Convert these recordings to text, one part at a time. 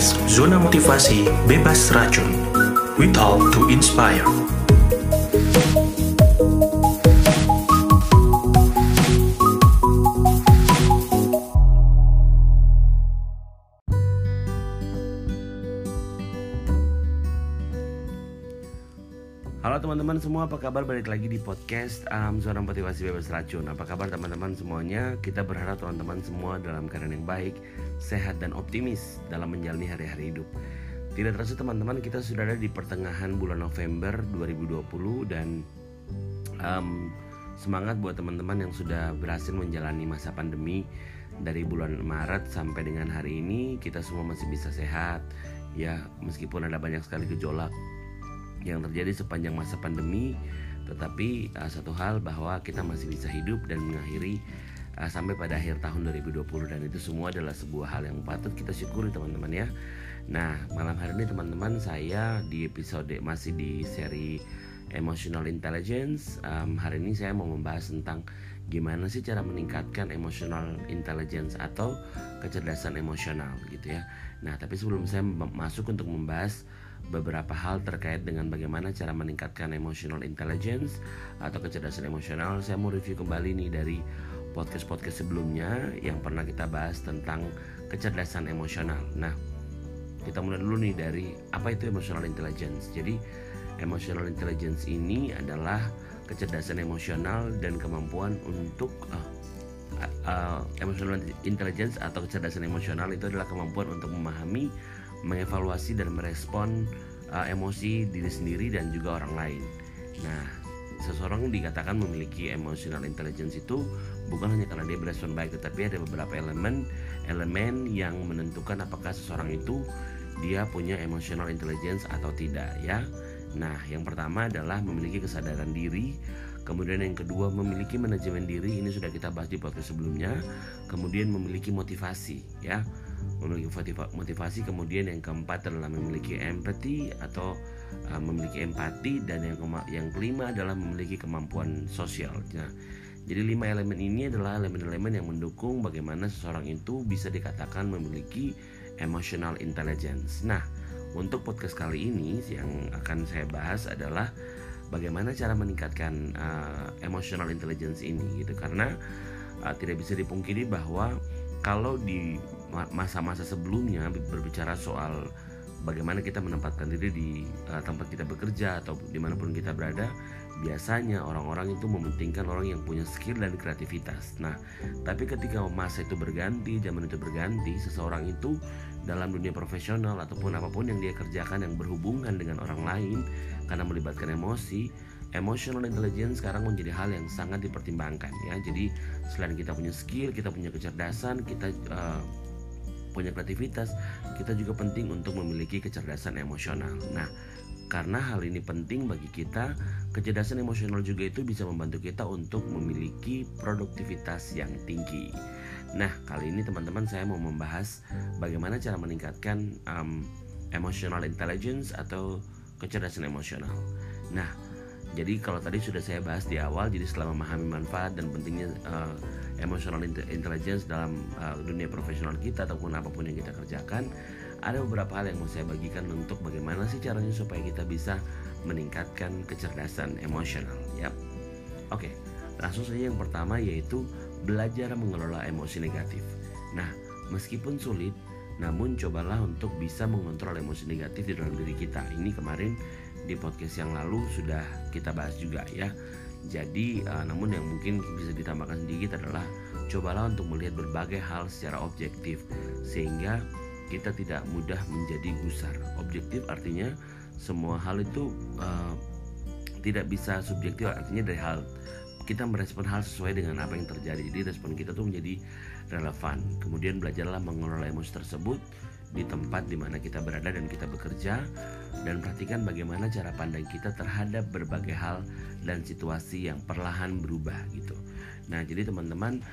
podcast Zona Motivasi Bebas Racun. We talk to inspire. Teman-teman semua, apa kabar? Balik lagi di podcast um, Zona Motivasi Bebas Racun Apa kabar teman-teman semuanya? Kita berharap teman-teman semua dalam keadaan yang baik, sehat dan optimis dalam menjalani hari-hari hidup Tidak terasa teman-teman, kita sudah ada di pertengahan bulan November 2020 Dan um, semangat buat teman-teman yang sudah berhasil menjalani masa pandemi Dari bulan Maret sampai dengan hari ini kita semua masih bisa sehat Ya meskipun ada banyak sekali gejolak yang terjadi sepanjang masa pandemi tetapi uh, satu hal bahwa kita masih bisa hidup dan mengakhiri uh, sampai pada akhir tahun 2020 dan itu semua adalah sebuah hal yang patut kita syukuri teman-teman ya. Nah, malam hari ini teman-teman saya di episode masih di seri Emotional Intelligence. Um, hari ini saya mau membahas tentang gimana sih cara meningkatkan emotional intelligence atau kecerdasan emosional gitu ya. Nah, tapi sebelum saya masuk untuk membahas beberapa hal terkait dengan bagaimana cara meningkatkan emotional intelligence atau kecerdasan emosional. Saya mau review kembali nih dari podcast-podcast sebelumnya yang pernah kita bahas tentang kecerdasan emosional. Nah, kita mulai dulu nih dari apa itu emotional intelligence. Jadi, emotional intelligence ini adalah kecerdasan emosional dan kemampuan untuk uh, uh, emotional intelligence atau kecerdasan emosional itu adalah kemampuan untuk memahami mengevaluasi dan merespon uh, emosi diri sendiri dan juga orang lain. Nah, seseorang dikatakan memiliki emotional intelligence itu bukan hanya karena dia berespon baik, tetapi ada beberapa elemen elemen yang menentukan apakah seseorang itu dia punya emotional intelligence atau tidak ya. Nah, yang pertama adalah memiliki kesadaran diri, kemudian yang kedua memiliki manajemen diri, ini sudah kita bahas di podcast sebelumnya. Kemudian memiliki motivasi ya memiliki motivasi kemudian yang keempat adalah memiliki empati atau uh, memiliki empati dan yang yang kelima adalah memiliki kemampuan sosial. Nah jadi lima elemen ini adalah elemen-elemen yang mendukung bagaimana seseorang itu bisa dikatakan memiliki emotional intelligence. Nah untuk podcast kali ini yang akan saya bahas adalah bagaimana cara meningkatkan uh, emotional intelligence ini gitu. Karena uh, tidak bisa dipungkiri bahwa kalau di masa-masa sebelumnya berbicara soal bagaimana kita menempatkan diri di uh, tempat kita bekerja atau di mana pun kita berada biasanya orang-orang itu mementingkan orang yang punya skill dan kreativitas nah tapi ketika masa itu berganti zaman itu berganti seseorang itu dalam dunia profesional ataupun apa pun yang dia kerjakan yang berhubungan dengan orang lain karena melibatkan emosi emotional intelligence sekarang menjadi hal yang sangat dipertimbangkan ya. Jadi selain kita punya skill, kita punya kecerdasan, kita uh, punya kreativitas, kita juga penting untuk memiliki kecerdasan emosional. Nah, karena hal ini penting bagi kita, kecerdasan emosional juga itu bisa membantu kita untuk memiliki produktivitas yang tinggi. Nah, kali ini teman-teman saya mau membahas bagaimana cara meningkatkan um, emotional intelligence atau kecerdasan emosional. Nah, jadi kalau tadi sudah saya bahas di awal, jadi setelah memahami manfaat dan pentingnya uh, emotional intelligence dalam uh, dunia profesional kita ataupun apa pun yang kita kerjakan, ada beberapa hal yang mau saya bagikan untuk bagaimana sih caranya supaya kita bisa meningkatkan kecerdasan emosional. Yap. Oke, langsung saja yang pertama yaitu belajar mengelola emosi negatif. Nah, meskipun sulit, namun cobalah untuk bisa mengontrol emosi negatif di dalam diri kita. Ini kemarin di podcast yang lalu sudah kita bahas juga ya. Jadi uh, namun yang mungkin bisa ditambahkan sedikit adalah cobalah untuk melihat berbagai hal secara objektif sehingga kita tidak mudah menjadi gusar. Objektif artinya semua hal itu uh, tidak bisa subjektif artinya dari hal kita merespon hal sesuai dengan apa yang terjadi. Jadi respon kita tuh menjadi relevan. Kemudian belajarlah mengelola emosi tersebut di tempat di mana kita berada dan kita bekerja. Dan perhatikan bagaimana cara pandang kita terhadap berbagai hal dan situasi yang perlahan berubah gitu. Nah, jadi teman-teman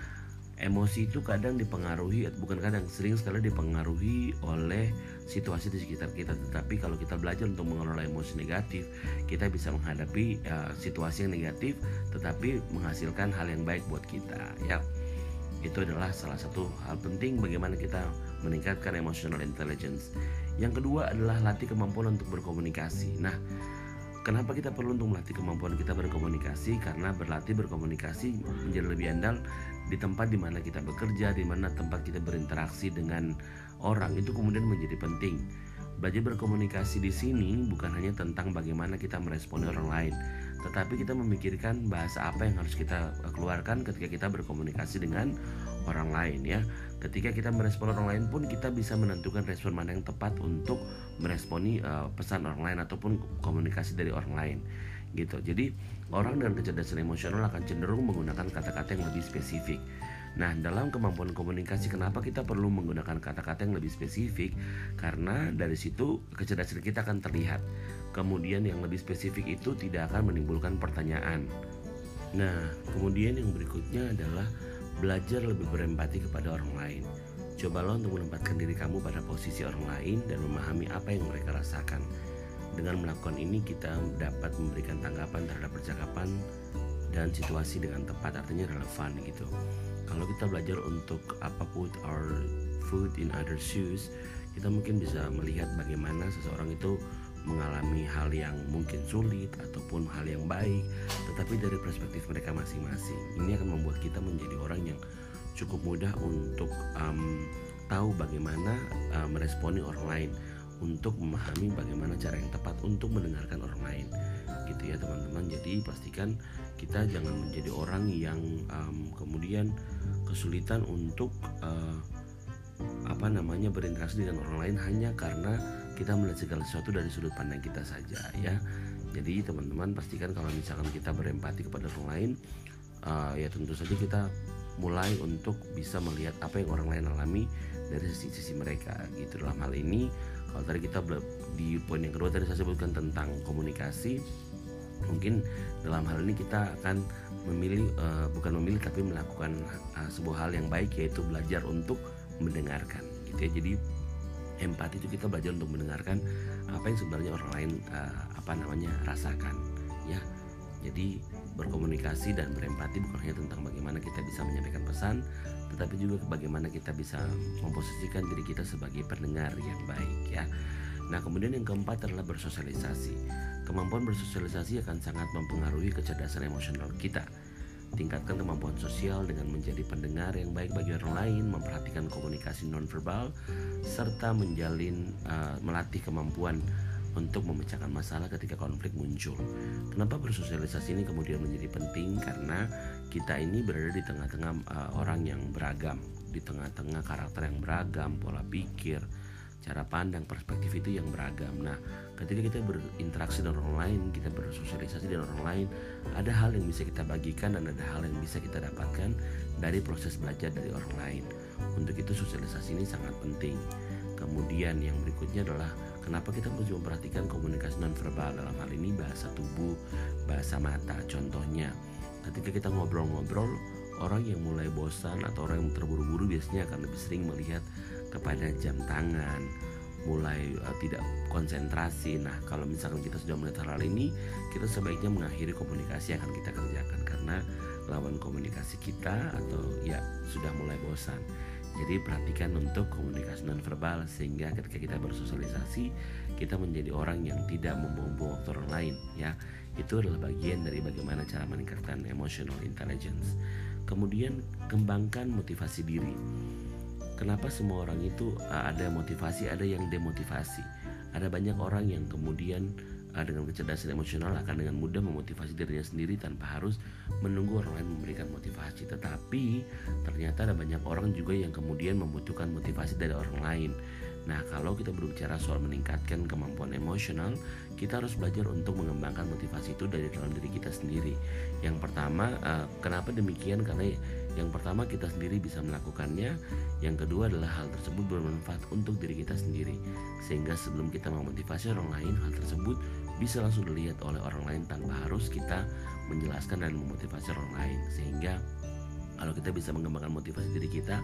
emosi itu kadang dipengaruhi bukan kadang sering sekali dipengaruhi oleh situasi di sekitar kita. Tetapi kalau kita belajar untuk mengelola emosi negatif kita bisa menghadapi uh, situasi yang negatif tetapi menghasilkan hal yang baik buat kita ya. Itu adalah salah satu hal penting bagaimana kita meningkatkan emotional intelligence. Yang kedua adalah latih kemampuan untuk berkomunikasi. Nah, Kenapa kita perlu untuk melatih kemampuan kita berkomunikasi? Karena berlatih berkomunikasi menjadi lebih andal di tempat di mana kita bekerja, di mana tempat kita berinteraksi dengan orang itu kemudian menjadi penting. Belajar berkomunikasi di sini bukan hanya tentang bagaimana kita meresponi orang lain, tetapi kita memikirkan bahasa apa yang harus kita keluarkan ketika kita berkomunikasi dengan orang lain ya. Ketika kita merespon orang lain pun kita bisa menentukan respon mana yang tepat untuk meresponi uh, pesan orang lain ataupun komunikasi dari orang lain gitu. Jadi orang dengan kecerdasan emosional akan cenderung menggunakan kata-kata yang lebih spesifik. Nah, dalam kemampuan komunikasi kenapa kita perlu menggunakan kata-kata yang lebih spesifik? Karena dari situ kecerdasan kita akan terlihat. Kemudian yang lebih spesifik itu tidak akan menimbulkan pertanyaan. Nah, kemudian yang berikutnya adalah belajar lebih berempati kepada orang lain. Cobalah untuk menempatkan diri kamu pada posisi orang lain dan memahami apa yang mereka rasakan. Dengan melakukan ini kita dapat memberikan tanggapan terhadap percakapan dan situasi dengan tepat artinya relevan gitu. Kalau kita belajar untuk apa put our food in other shoes, kita mungkin bisa melihat bagaimana seseorang itu mengalami hal yang mungkin sulit ataupun hal yang baik, tetapi dari perspektif mereka masing-masing. Ini akan membuat kita menjadi orang yang cukup mudah untuk um, tahu bagaimana uh, meresponi orang lain untuk memahami bagaimana cara yang tepat untuk mendengarkan orang lain gitu ya teman-teman. Jadi pastikan kita jangan menjadi orang yang um, kemudian kesulitan untuk uh, apa namanya berinteraksi dengan orang lain hanya karena kita melihat segala sesuatu dari sudut pandang kita saja ya. Jadi teman-teman pastikan kalau misalkan kita berempati kepada orang lain uh, ya tentu saja kita mulai untuk bisa melihat apa yang orang lain alami dari sisi-sisi mereka gitu. Dalam hal ini kalau tadi kita di poin yang kedua tadi saya sebutkan tentang komunikasi mungkin dalam hal ini kita akan memilih uh, bukan memilih tapi melakukan uh, sebuah hal yang baik yaitu belajar untuk mendengarkan gitu ya. Jadi empati itu kita belajar untuk mendengarkan apa yang sebenarnya orang lain uh, apa namanya rasakan ya. Jadi berkomunikasi dan berempati bukan hanya tentang bagaimana kita bisa menyampaikan pesan tetapi juga bagaimana kita bisa memposisikan diri kita sebagai pendengar yang baik ya nah kemudian yang keempat adalah bersosialisasi Kemampuan bersosialisasi akan sangat mempengaruhi kecerdasan emosional kita. Tingkatkan kemampuan sosial dengan menjadi pendengar yang baik bagi orang lain, memperhatikan komunikasi nonverbal, serta menjalin uh, melatih kemampuan untuk memecahkan masalah ketika konflik muncul. Kenapa bersosialisasi ini kemudian menjadi penting? Karena kita ini berada di tengah-tengah uh, orang yang beragam, di tengah-tengah karakter yang beragam, pola pikir, cara pandang perspektif itu yang beragam. Nah ketika kita berinteraksi dengan orang lain kita bersosialisasi dengan orang lain ada hal yang bisa kita bagikan dan ada hal yang bisa kita dapatkan dari proses belajar dari orang lain. Untuk itu sosialisasi ini sangat penting. Kemudian yang berikutnya adalah kenapa kita perlu memperhatikan komunikasi nonverbal? Dalam hal ini bahasa tubuh bahasa mata. Contohnya ketika kita ngobrol-ngobrol orang yang mulai bosan atau orang yang terburu-buru biasanya akan lebih sering melihat kepada jam tangan mulai uh, tidak konsentrasi. Nah, kalau misalkan kita sudah melihat hal ini, kita sebaiknya mengakhiri komunikasi yang akan kita kerjakan karena lawan komunikasi kita atau ya sudah mulai bosan. Jadi perhatikan untuk komunikasi non verbal sehingga ketika kita bersosialisasi kita menjadi orang yang tidak membuang waktu orang lain ya. Itu adalah bagian dari bagaimana cara meningkatkan emotional intelligence. Kemudian kembangkan motivasi diri kenapa semua orang itu uh, ada motivasi ada yang demotivasi ada banyak orang yang kemudian uh, dengan kecerdasan emosional akan dengan mudah memotivasi dirinya sendiri tanpa harus menunggu orang lain memberikan motivasi tetapi ternyata ada banyak orang juga yang kemudian membutuhkan motivasi dari orang lain Nah, kalau kita berbicara soal meningkatkan kemampuan emosional, kita harus belajar untuk mengembangkan motivasi itu dari dalam diri kita sendiri. Yang pertama, uh, kenapa demikian? Karena yang pertama kita sendiri bisa melakukannya, yang kedua adalah hal tersebut bermanfaat untuk diri kita sendiri. Sehingga sebelum kita memotivasi orang lain, hal tersebut bisa langsung dilihat oleh orang lain tanpa harus kita menjelaskan dan memotivasi orang lain. Sehingga kalau kita bisa mengembangkan motivasi diri kita,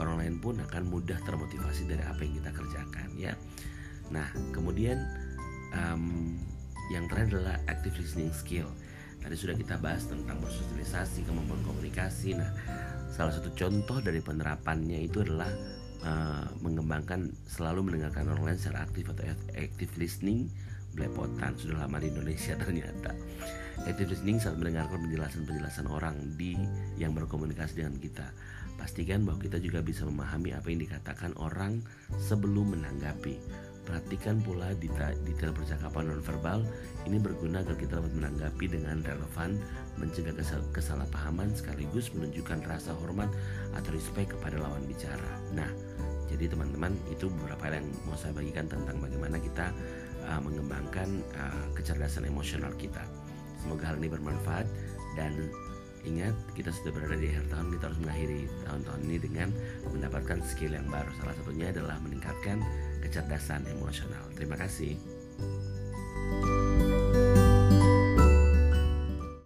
orang lain pun akan mudah termotivasi dari apa yang kita kerjakan ya nah kemudian um, yang terakhir adalah active listening skill tadi sudah kita bahas tentang bersosialisasi kemampuan komunikasi. Nah salah satu contoh dari penerapannya itu adalah uh, mengembangkan selalu mendengarkan orang lain secara aktif atau active listening belepotan. Sudah lama di Indonesia ternyata. Active listening saat mendengarkan penjelasan-penjelasan orang di yang berkomunikasi dengan kita. Pastikan bahwa kita juga bisa memahami apa yang dikatakan orang sebelum menanggapi Perhatikan pula detail percakapan nonverbal ini berguna agar kita dapat menanggapi dengan relevan, mencegah kesalahpahaman sekaligus menunjukkan rasa hormat atau respect kepada lawan bicara. Nah, jadi teman-teman itu beberapa yang mau saya bagikan tentang bagaimana kita uh, mengembangkan uh, kecerdasan emosional kita. Semoga hal ini bermanfaat dan Ingat, kita sudah berada di akhir tahun, kita harus mengakhiri tahun-tahun ini dengan mendapatkan skill yang baru. Salah satunya adalah meningkatkan kecerdasan emosional. Terima kasih.